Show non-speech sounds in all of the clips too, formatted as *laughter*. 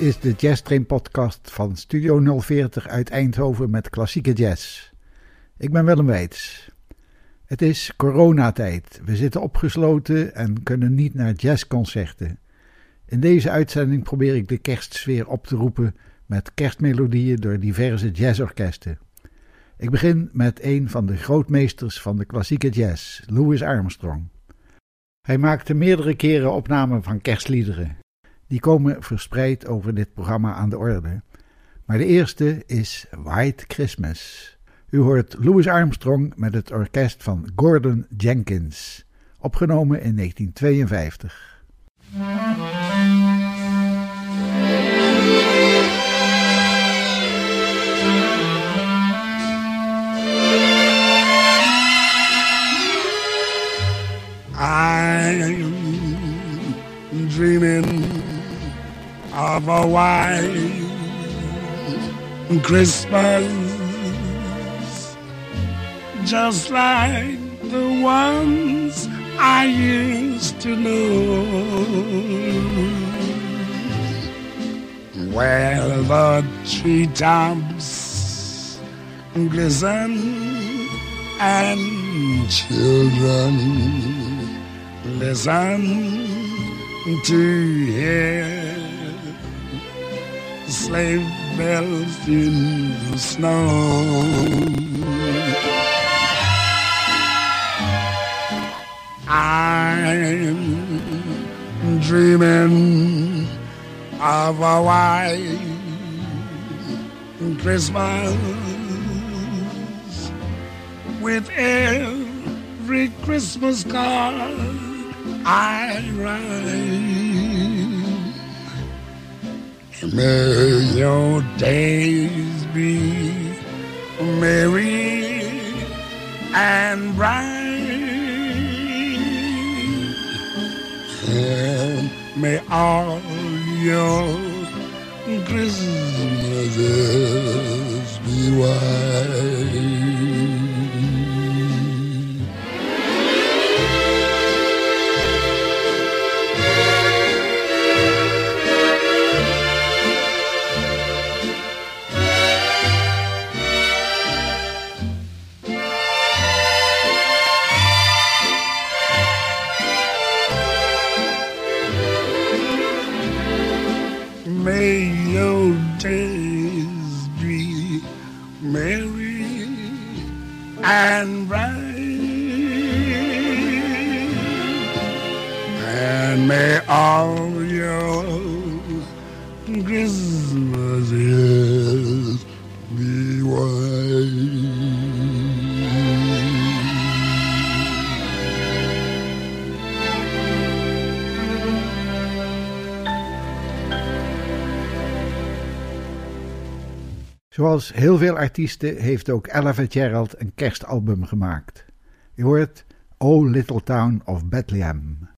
Dit is de Jazz Train podcast van Studio 040 uit Eindhoven met klassieke jazz. Ik ben Willem Weits. Het is coronatijd. We zitten opgesloten en kunnen niet naar jazzconcerten. In deze uitzending probeer ik de kerstsfeer op te roepen met kerstmelodieën door diverse jazzorkesten. Ik begin met een van de grootmeesters van de klassieke jazz, Louis Armstrong. Hij maakte meerdere keren opnamen van kerstliederen. Die komen verspreid over dit programma aan de orde. Maar de eerste is White Christmas. U hoort Louis Armstrong met het orkest van Gordon Jenkins, opgenomen in 1952. I'm dreaming of a white Christmas, just like the ones I used to know. Where the treetops glisten and children listen to hear sleigh bells in the snow. I'm dreaming of a white Christmas with every Christmas card I write. May your days be merry and bright. And may all your Christmases be white. Zoals heel veel artiesten heeft ook Ella Fitzgerald een kerstalbum gemaakt. Je hoort O Little Town of Bethlehem.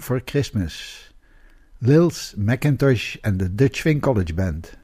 For Christmas. Lils Mackintosh and the Dutch Swing College Band.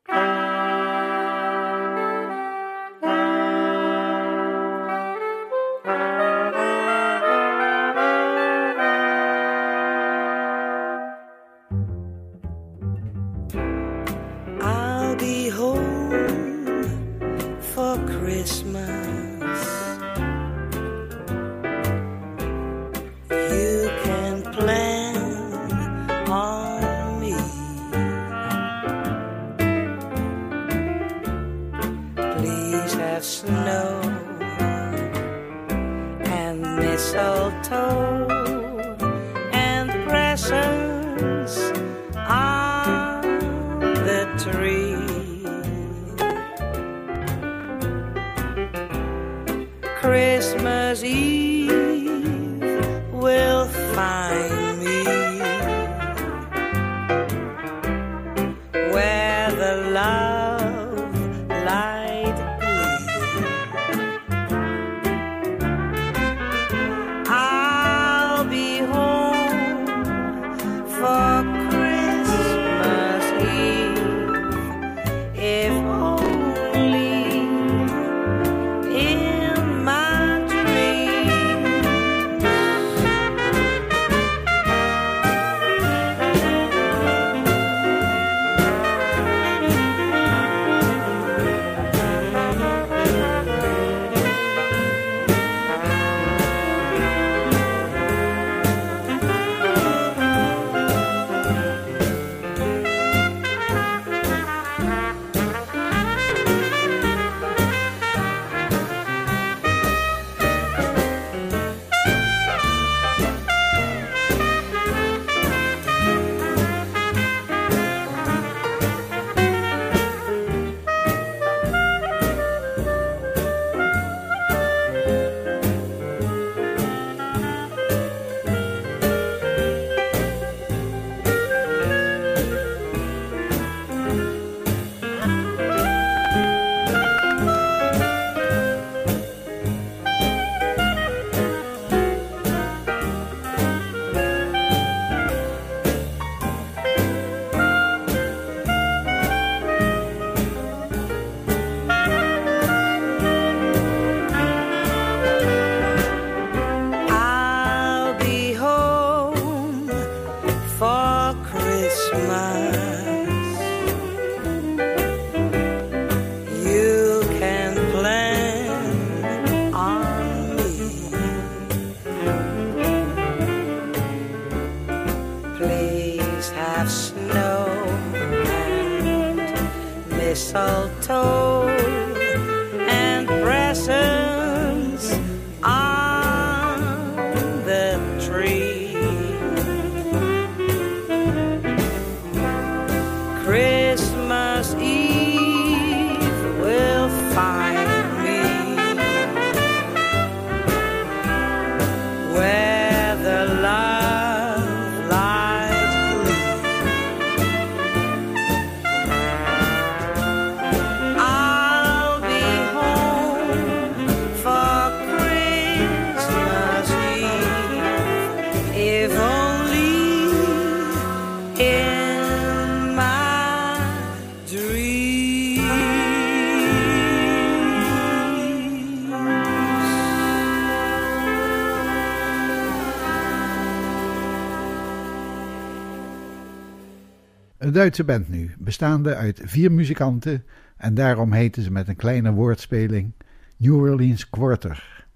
Duitse band nu, bestaande uit vier muzikanten en daarom heten ze met een kleine woordspeling New Orleans Quarter.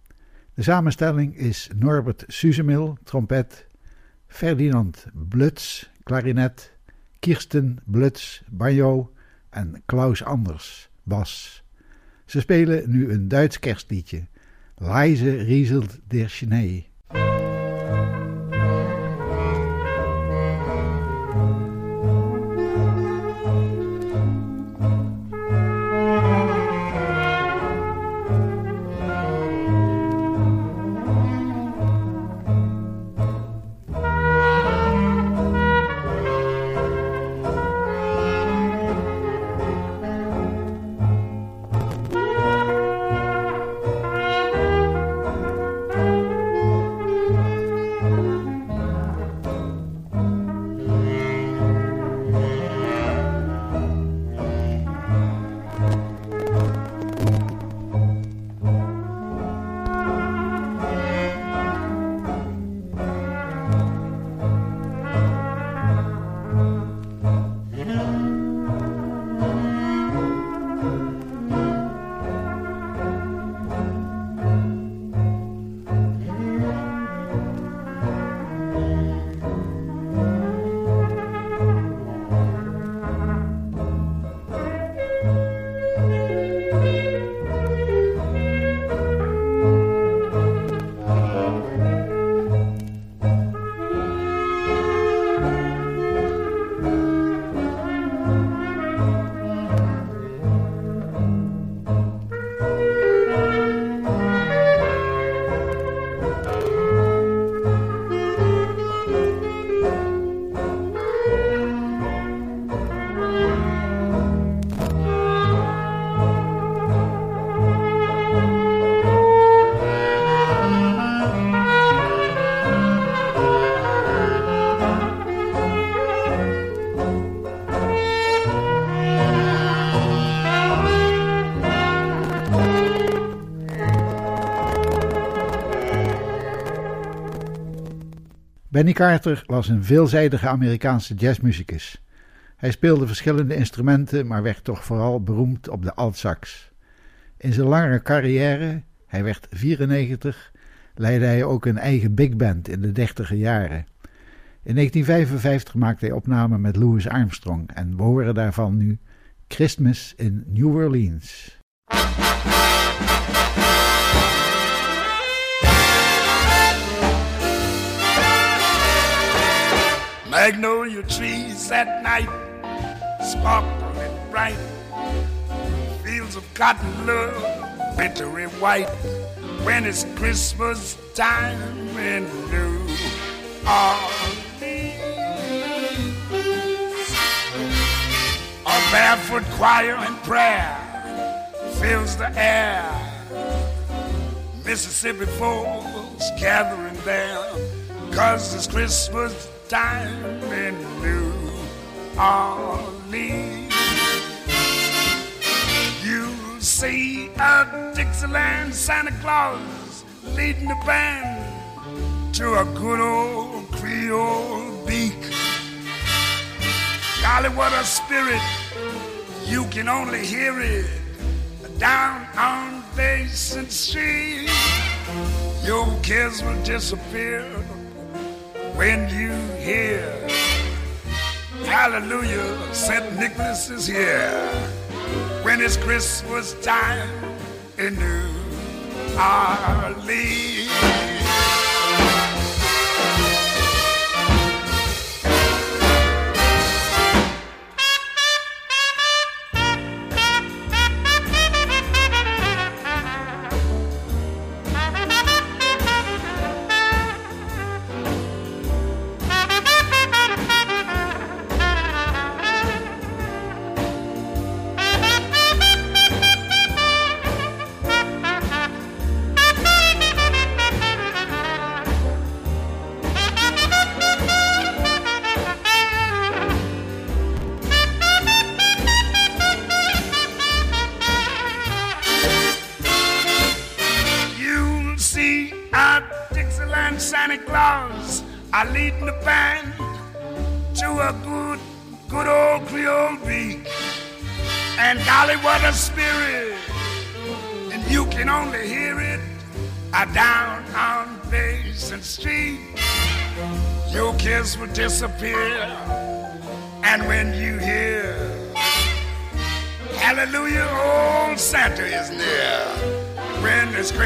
De samenstelling is Norbert Suzemil, trompet, Ferdinand Bluts, klarinet, Kirsten Bluts, banjo en Klaus Anders, bas. Ze spelen nu een Duits kerstliedje, Leise rieselt der Schnee. Benny Carter was een veelzijdige Amerikaanse jazzmuzikus. Hij speelde verschillende instrumenten, maar werd toch vooral beroemd op de altsax. In zijn lange carrière, hij werd 94, leidde hij ook een eigen big band in de dertiger jaren. In 1955 maakte hij opnamen met Louis Armstrong en we horen daarvan nu Christmas in New Orleans. Magnolia trees at night sparkle and bright. Fields of cotton look wintry white when it's Christmas time in New Orleans. A barefoot choir and prayer fills the air. Mississippi folks gathering there, cause it's Christmas time in New Orleans. You'll see a Dixieland Santa Claus leading the band to a good old Creole beak. Golly, what a spirit! You can only hear it down on Basin Street. Your kids will disappear when you hear Hallelujah, St. Nicholas is here. When it's Christmas time in New Orleans.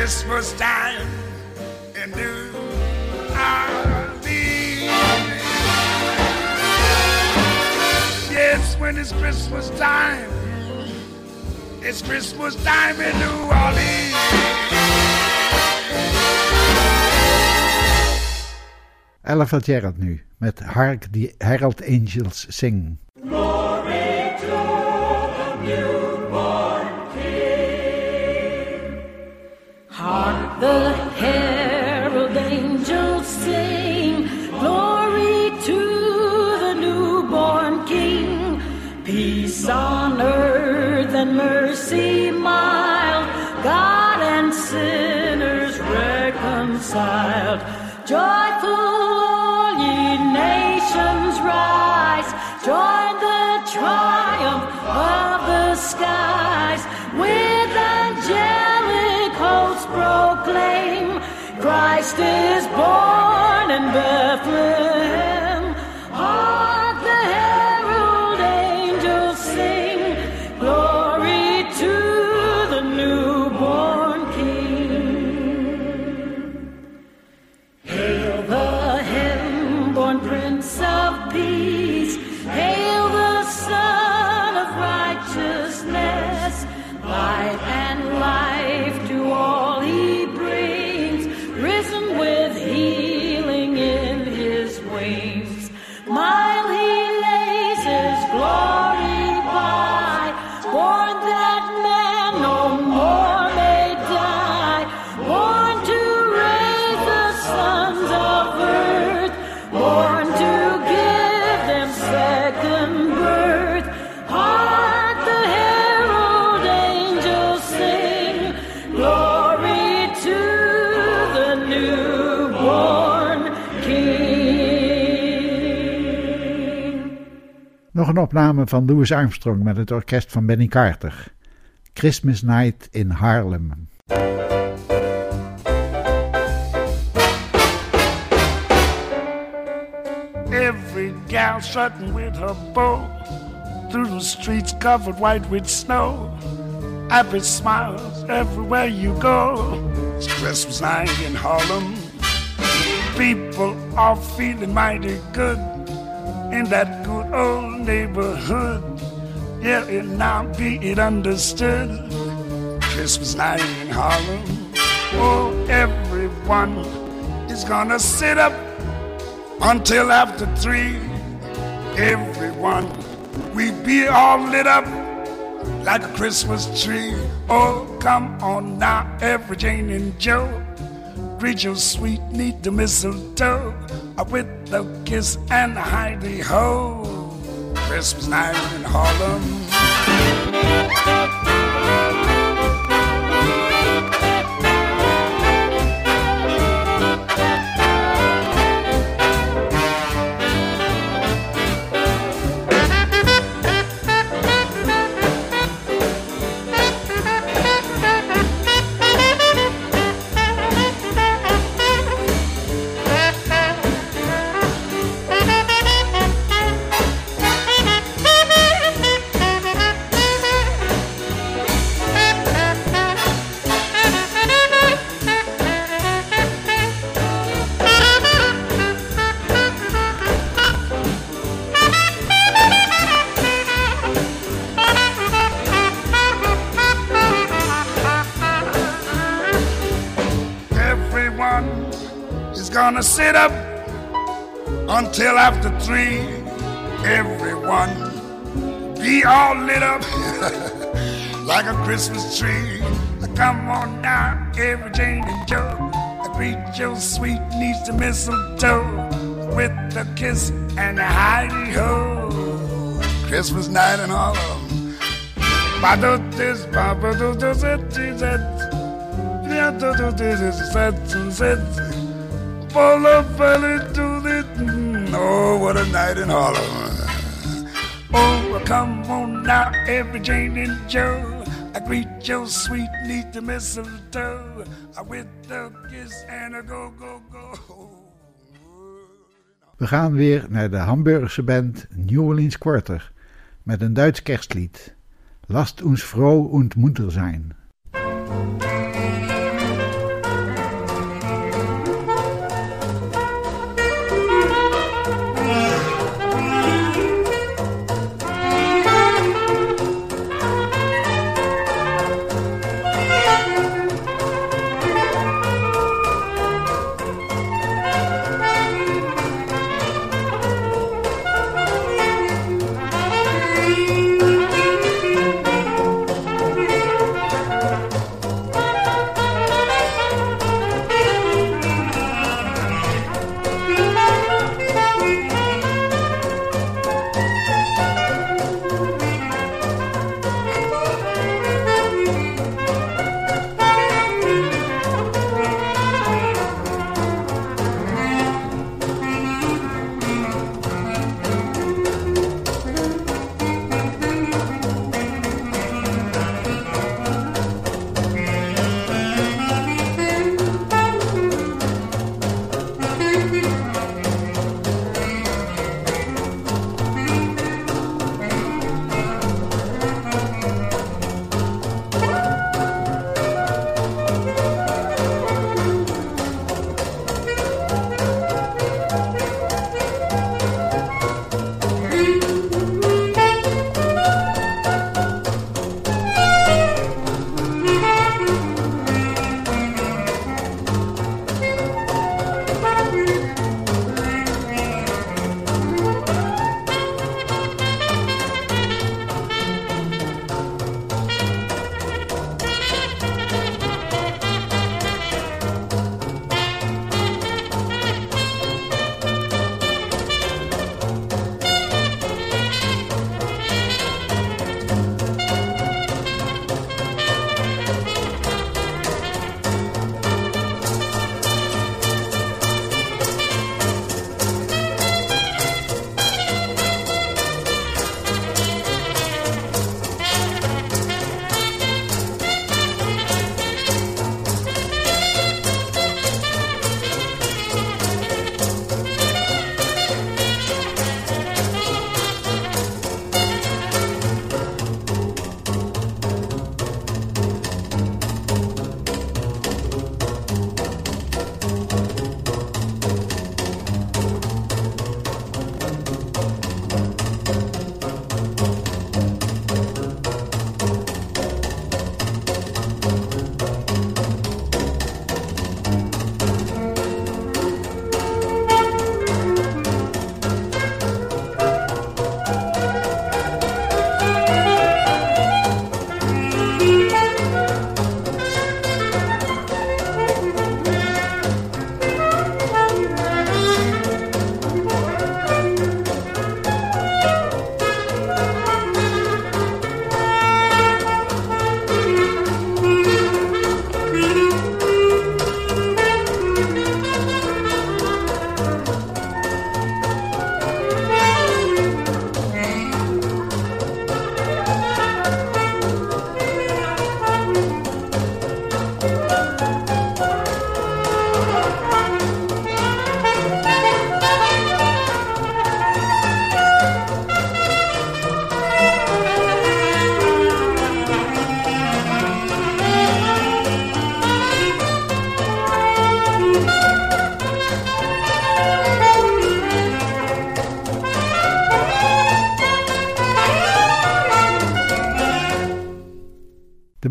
Christmas time in New Orleans. Yes, when it's Christmas time. It's Christmas time in New Orleans. Ella Fitzgerald nu met Hark the Herald Angels Sing. The herald angels sing, glory to the newborn King. Peace on earth and mercy mild, God and sinners reconciled. Joyful all ye nations rise, join the triumph Christ is born in Bethlehem. Nog een opname van Louis Armstrong met het orkest van Benny Carter. Christmas Night in Harlem. Every gal strutting with her bow through the streets covered white with snow. Happy smiles everywhere you go. It's Christmas night in Harlem. People are feeling mighty good in that good old neighborhood. Yeah, and now be it understood. Christmas night in Harlem. Oh, everyone is gonna sit up until after three. Everyone, we be all lit up like a Christmas tree. Oh, come on now, every Jane and Joe. Greet your sweet, neat the mistletoe with the kiss and the hidey ho. Christmas night in Harlem. Gonna sit up until after three. Everyone be all lit up *laughs* like a Christmas tree. Come on down, every Jane and Joe. Greet your sweet niece to mistletoe with a kiss and a hidey ho. Christmas night in Harlem. Ba-do this, ba-ba-do do zet, zet. Yeah, do this, zet, zet. Of belly do this. Oh, what a night in Harlem. Oh, come on now, every Jane and Joe. I greet your sweet niece to mistletoe with a kiss and a go, go, go. We gaan weer naar de Hamburgse band New Orleans Quarter met een Duits kerstlied. Last uns froh und munter sein.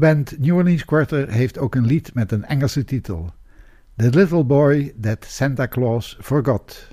Band New Orleans Quarter heeft ook een lied met een Engelse titel: The Little Boy That Santa Claus Forgot.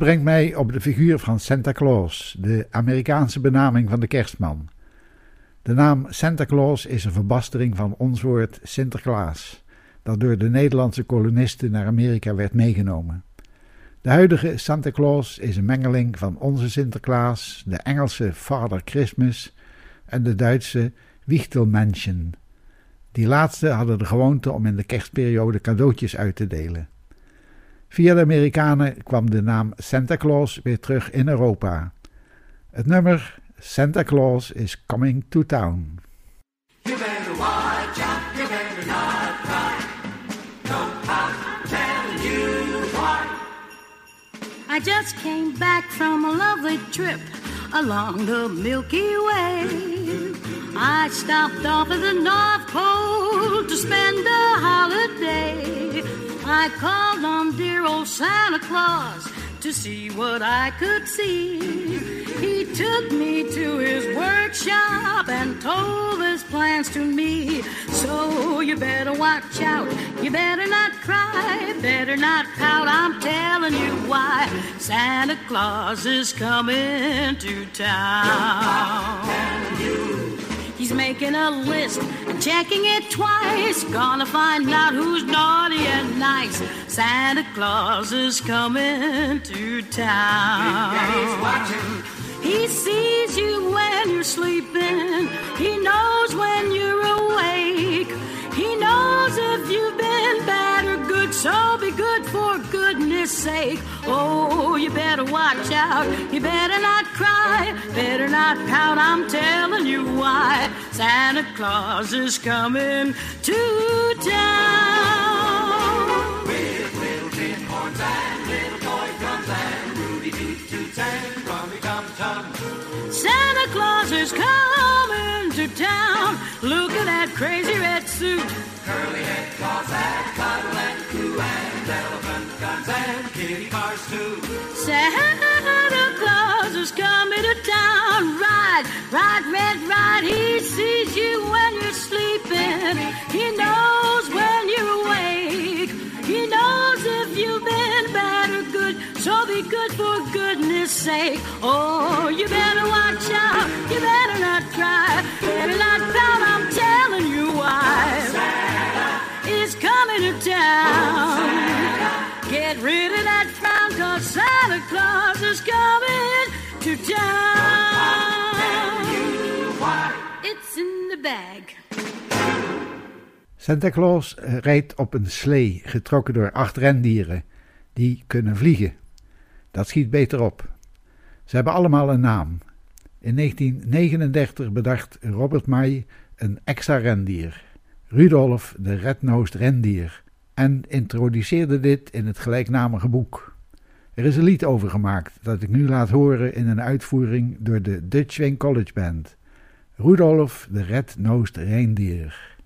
Brengt mij op de figuur van Santa Claus, de Amerikaanse benaming van de kerstman. De naam Santa Claus is een verbastering van ons woord Sinterklaas, dat door de Nederlandse kolonisten naar Amerika werd meegenomen. De huidige Santa Claus is een mengeling van onze Sinterklaas, de Engelse Father Christmas en de Duitse Wichtelmännchen. Die laatste hadden de gewoonte om in de kerstperiode cadeautjes uit te delen. Via de Amerikanen kwam de naam Santa Claus weer terug in Europa. Het nummer Santa Claus is Coming to Town. I just came back from a lovely trip along the Milky Way. I stopped off at the North Pole to spend a holiday. I called on dear old Santa Claus to see what I could see. He took me to his workshop and told his plans to me. So you better watch out, you better not cry, better not pout. I'm telling you why Santa Claus is coming to town. He's making a list and checking it twice. Gonna find out who's naughty and nice. Santa Claus is coming to town. He's watching. He sees you when you're sleeping. He knows when you're awake. Knows if you've been bad or good. So be good for goodness sake. Oh, you better watch out. You better not cry. Better not pout. I'm telling you why. Santa Claus is coming to town. With little tin horns and little toy drums and Rudy toot toots and rummy tum tum. Santa Claus is coming to town. Look at that crazy red suit. Curly head claws that cuddle and coo and elephant guns and kitty cars too. Santa Claus is coming to town. Ride, ride, red, ride. He sees you when you're sleeping. He knows when you're awake. He knows if you've been bad or good. So be good for goodness sake. Oh, you better watch out. You better not cry. Better not pout. Get rid of that frown, cause Santa Claus is coming to town. It's in the bag. Santa Claus rijdt op een slee getrokken door acht rendieren die kunnen vliegen. Dat schiet beter op. Ze hebben allemaal een naam. In 1939 bedacht Robert May een extra rendier, Rudolf de Red-Nosed Rendier, en introduceerde dit in het gelijknamige boek. Er is een lied over gemaakt dat ik nu laat horen in een uitvoering door de Dutch Wing College Band. Rudolf de Red-Nosed Reindeer.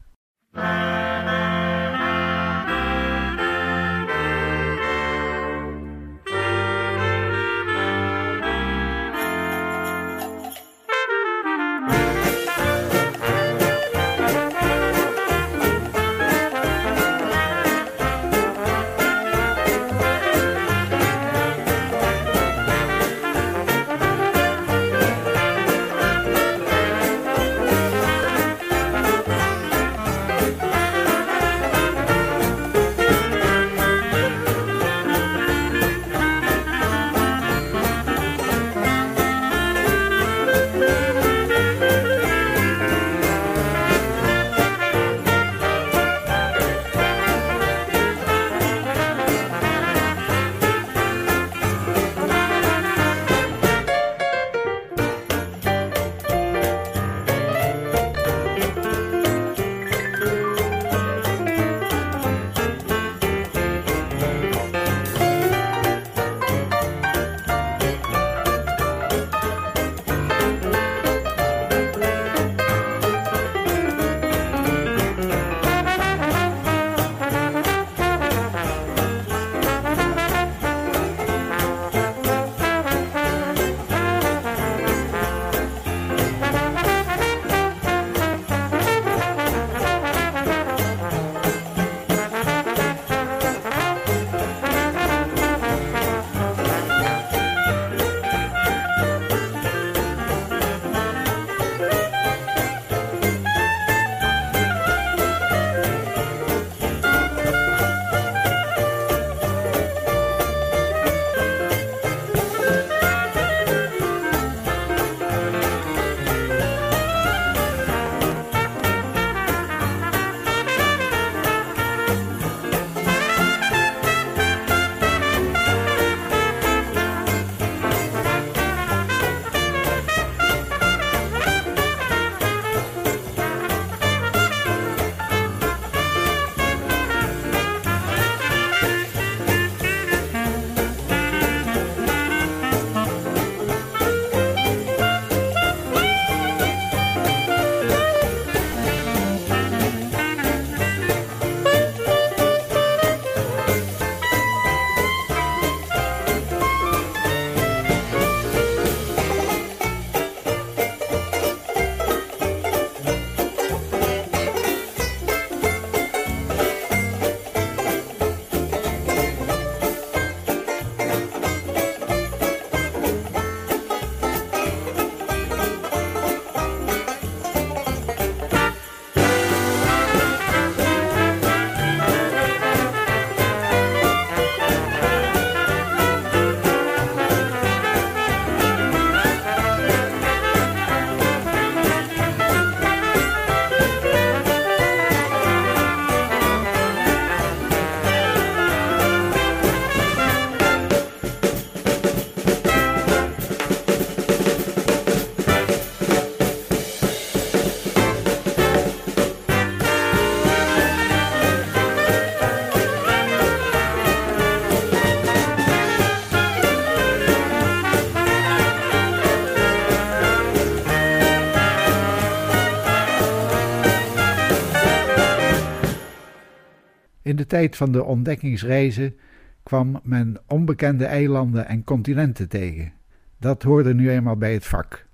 In de tijd van de ontdekkingsreizen kwam men onbekende eilanden en continenten tegen. Dat hoorde nu eenmaal bij het vak.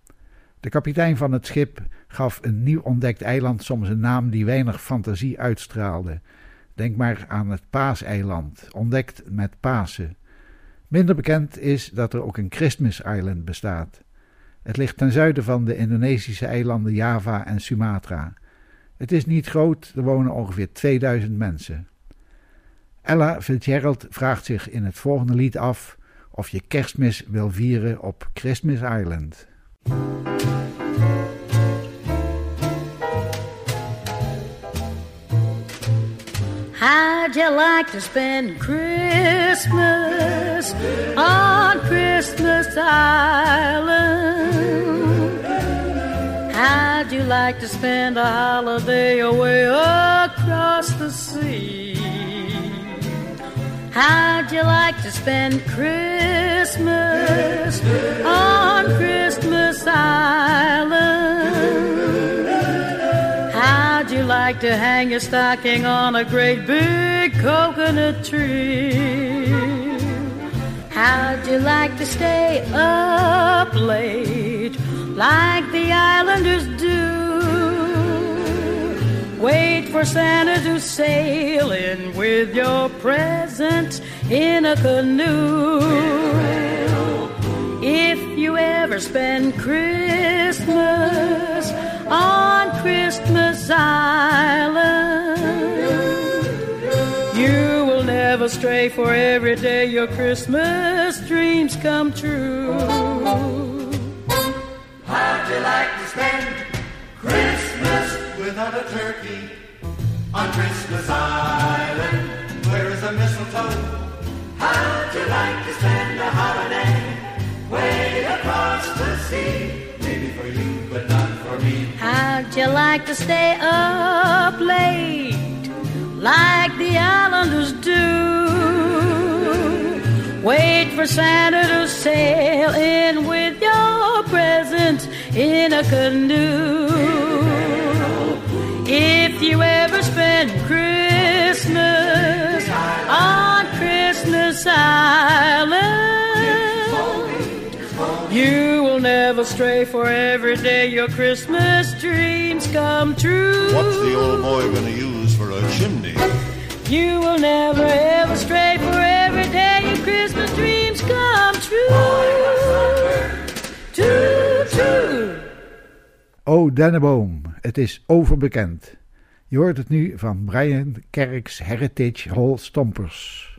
De kapitein van het schip gaf een nieuw ontdekt eiland soms een naam die weinig fantasie uitstraalde. Denk maar aan het Paaseiland, ontdekt met Pasen. Minder bekend is dat er ook een Christmas Island bestaat. Het ligt ten zuiden van de Indonesische eilanden Java en Sumatra. Het is niet groot, er wonen ongeveer 2000 mensen. Ella Fitzgerald vraagt zich in het volgende lied af of je kerstmis wil vieren op Christmas Island. How'd you like to spend Christmas on Christmas Island? How'd you like to spend a holiday away across the sea? How'd you like to spend Christmas on Christmas Island? How'd you like to hang your stocking on a great big coconut tree? How'd you like to stay up late like the islanders do? Wait for Santa to sail in with your present in a canoe. If you ever spend Christmas on Christmas Island, you will never stray, for every day your Christmas dreams come true. How'd you like to spend Christmas without a turkey on Christmas Island? Where is the mistletoe? How'd you like to spend a holiday way across the sea? Maybe for you, but not for me. How'd you like to stay up late like the islanders do? Wait for Santa to sail in with your presents in a canoe. If you ever spend Christmas on Christmas Island, you will never stray, for every day your Christmas dreams come true. What's the old boy gonna use for a chimney? You will never ever stray, for every day your Christmas dreams come true. True, true. Oh, Denneboom, het is overbekend. Je hoort het nu van Brian Kerks Heritage Hall Stompers.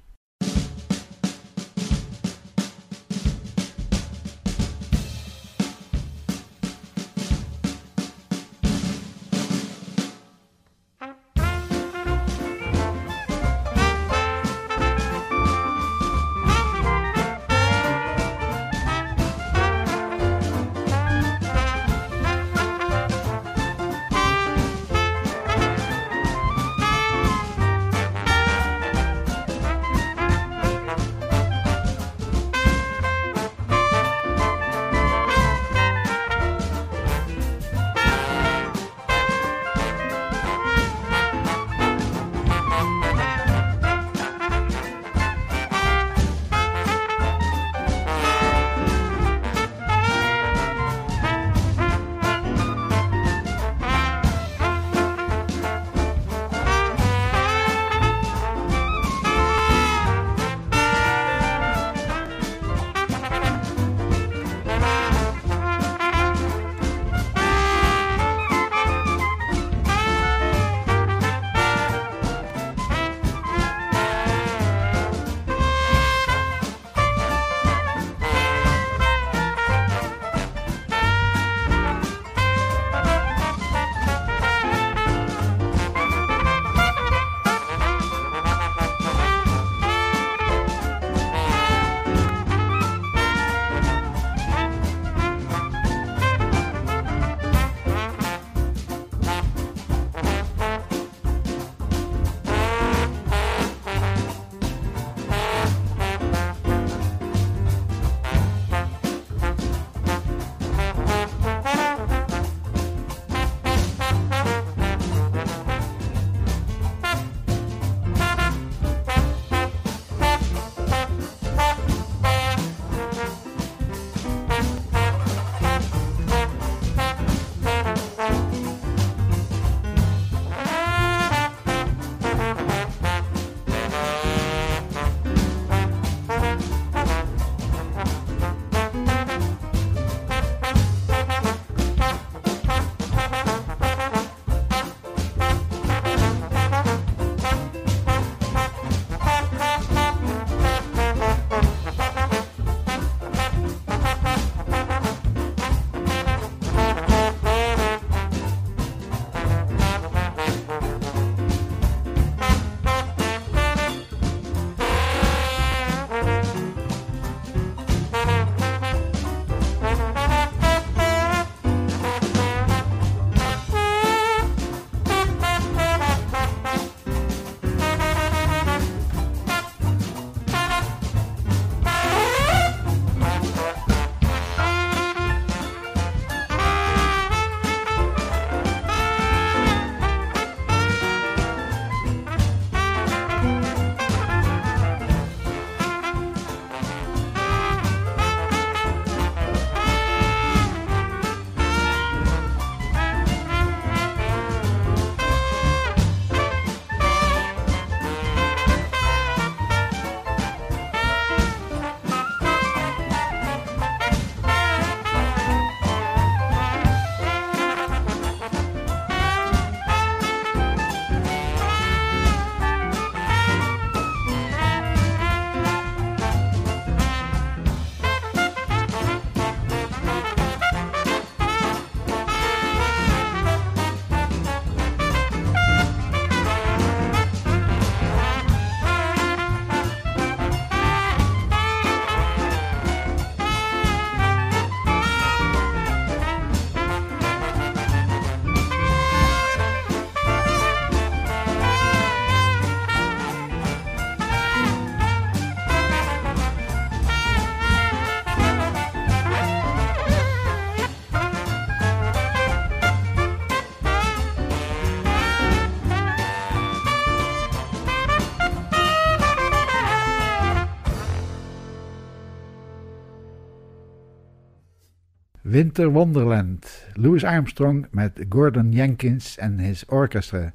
Winter Wonderland. Louis Armstrong met Gordon Jenkins en his orchestra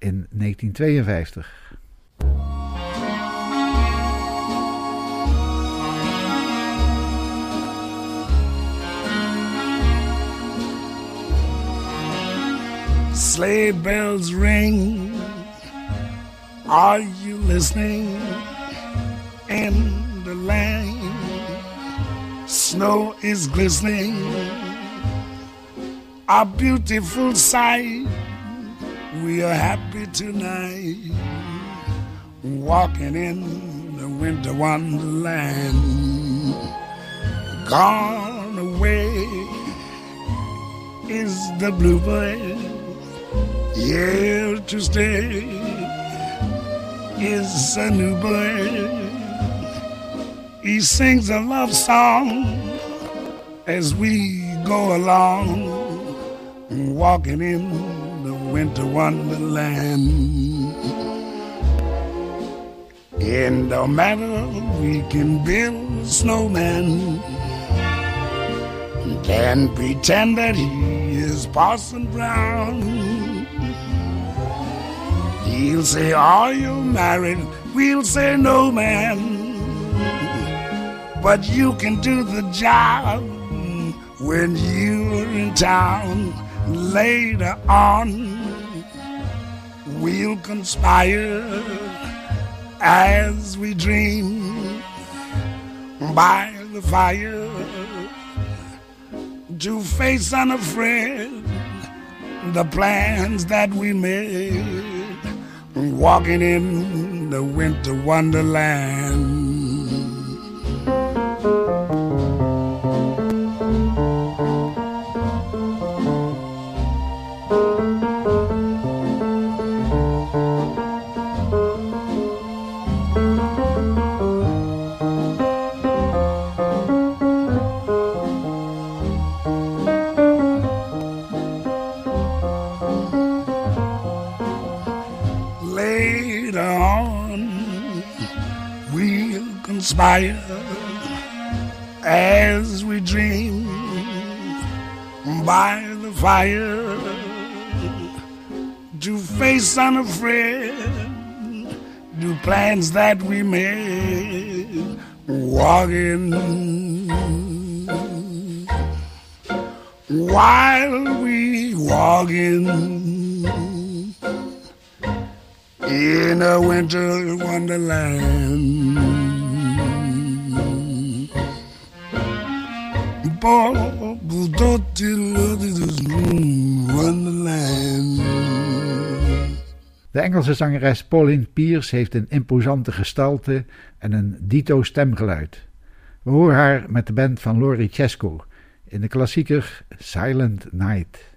in 1952. Sleigh bells ring. Are you listening? In the lane, snow is glistening. A beautiful sight. We are happy tonight, walking in the winter wonderland. Gone away is the bluebird here to stay is a new bird. He sings a love song as we go along, walking in the winter wonderland. In no matter we can build a snowman, and pretend that he is Parson Brown. He'll say, Are you married? We'll say, No, man. But you can do the job when you're in town. Later on, we'll conspire as we dream by the fire to face unafraid the plans that we made walking in the winter wonderland. Later on, we'll conspire as we dream by the fire to face unafraid the plans that we made walking while we walking in a winter wonderland. De Engelse zangeres Pauline Pierce heeft een imposante gestalte en een dito stemgeluid. We horen haar met de band van Lori Chesko in de klassieker Silent Night.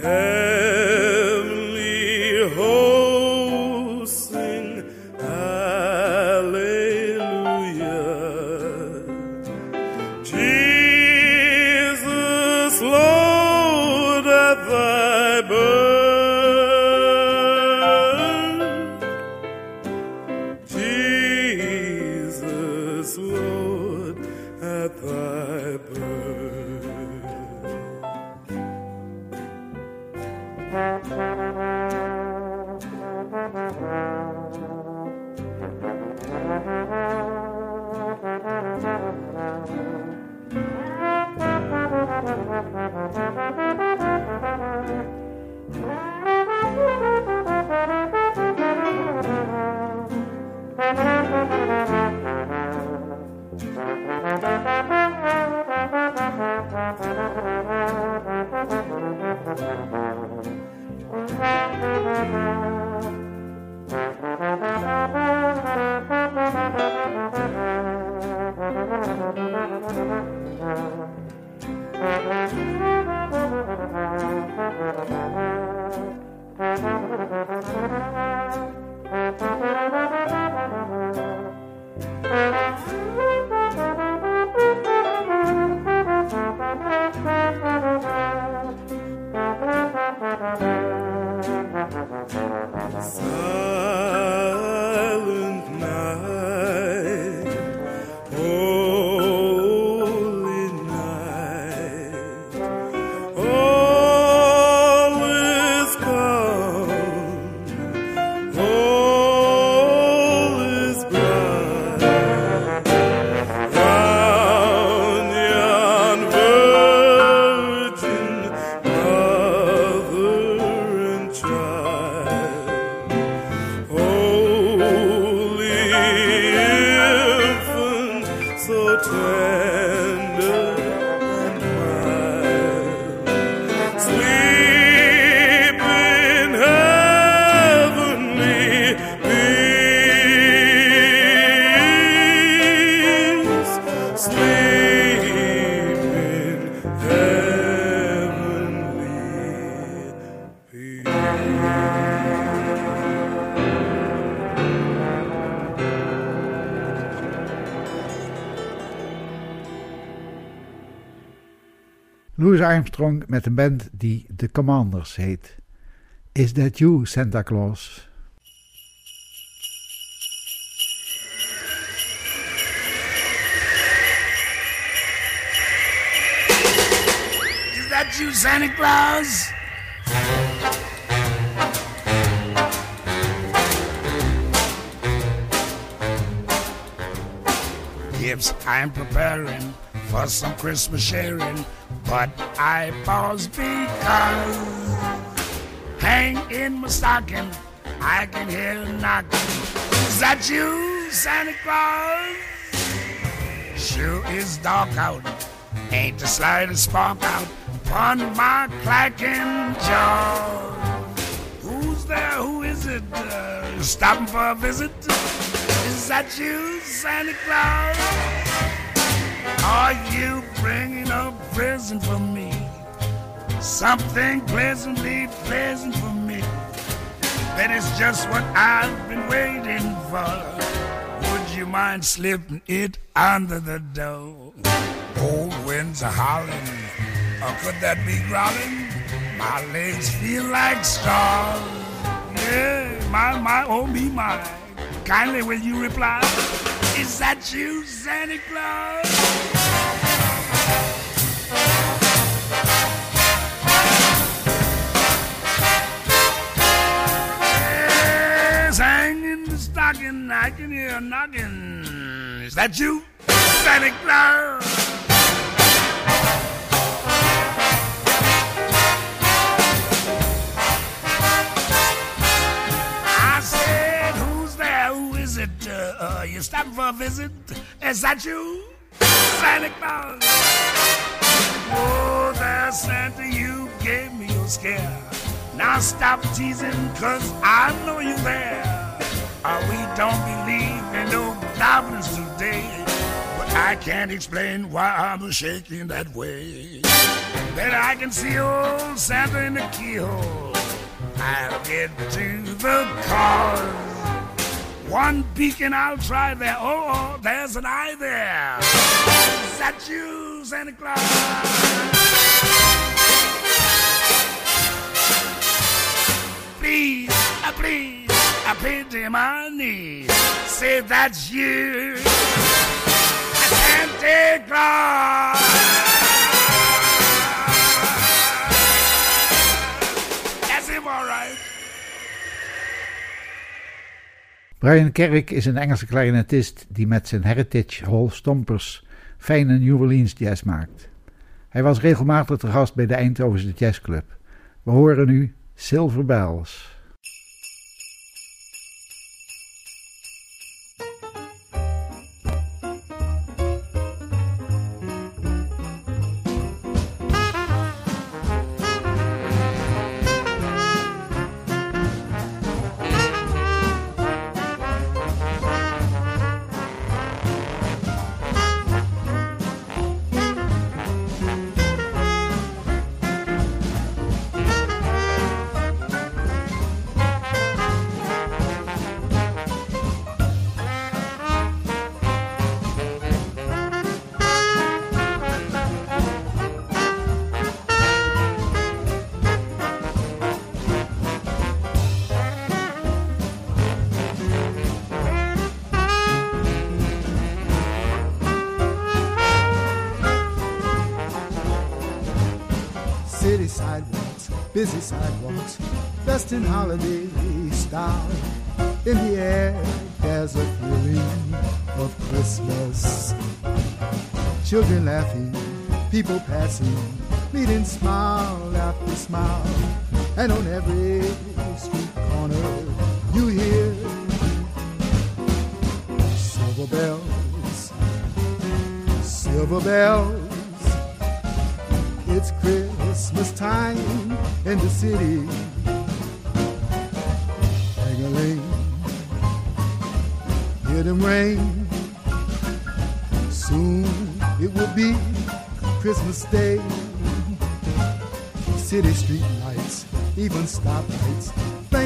Hey. Armstrong met een band die The Commanders heet. Is that you, Santa Claus? Is that you, Santa Claus? Gifts I'm preparing for some Christmas sharing, but I pause because hang in my stocking, I can hear knocking. Is that you, Santa Claus? Sure is dark out, ain't the slightest spark out upon my clacking jaw. Who's there? Who is it? Uh, stopping for a visit? Is that you, Santa Claus? Are you bringing a present for me? Something pleasantly pleasant for me. That is just what I've been waiting for. Would you mind slipping it under the door? Cold winds are howling, or could that be growling? My legs feel like straws. Yeah, my, my, oh me, my. Kindly will you reply? Is that you, Santa Claus? In the I can hear a knocking. Is that you, Santa Claus? I said, who's there? Who is it? Uh, uh, you stopping for a visit? Is that you, Santa Claus? Oh, there, Santa, you gave me a scare. Now stop teasing, cause I know you're there. Uh, we don't believe in no goblins today. But I can't explain why I'm shaking that way. Then I can see old Santa in the keyhole. I'll get to the cause. One beacon I'll try there. Oh, oh, there's an eye there. Is that you, Santa Claus? Please, uh, please, I my knees. Say that's you, all right. Brian Kerk is een Engelse clarinetist die met zijn Heritage Hall Stompers fijne New Orleans jazz maakt. Hij was regelmatig te gast bij de Eindhovense Jazz Club. We horen nu Silver Bells.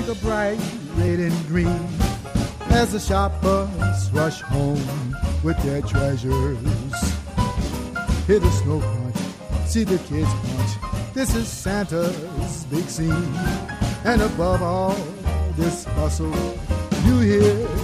Blink a bright red and green as the shoppers rush home with their treasures. Hear the snow crunch see the kids march. This is Santa's big scene. And above all this bustle, you hear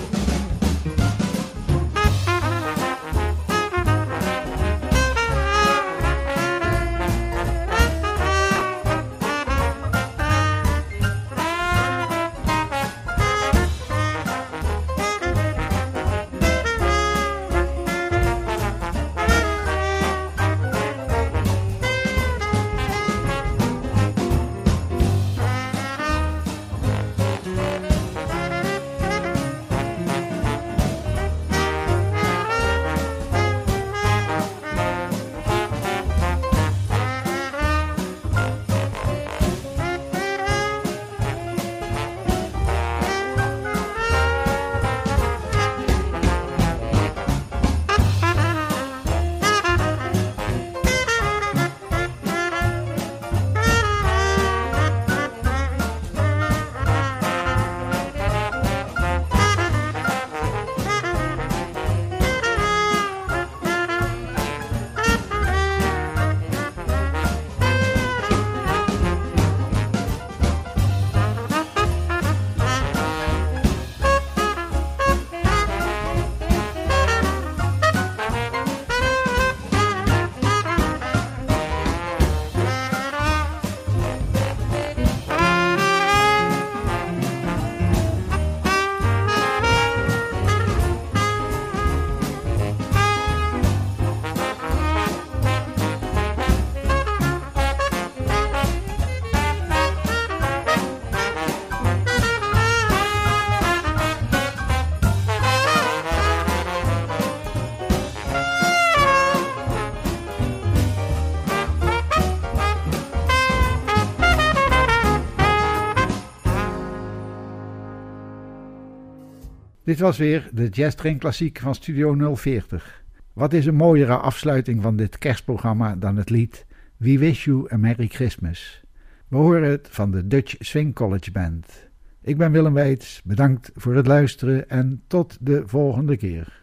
Dit was weer de Jazz Train Klassiek van Studio 040. Wat is een mooiere afsluiting van dit kerstprogramma dan het lied We Wish You a Merry Christmas. We horen het van de Dutch Swing College Band. Ik ben Willem Weits, bedankt voor het luisteren en tot de volgende keer.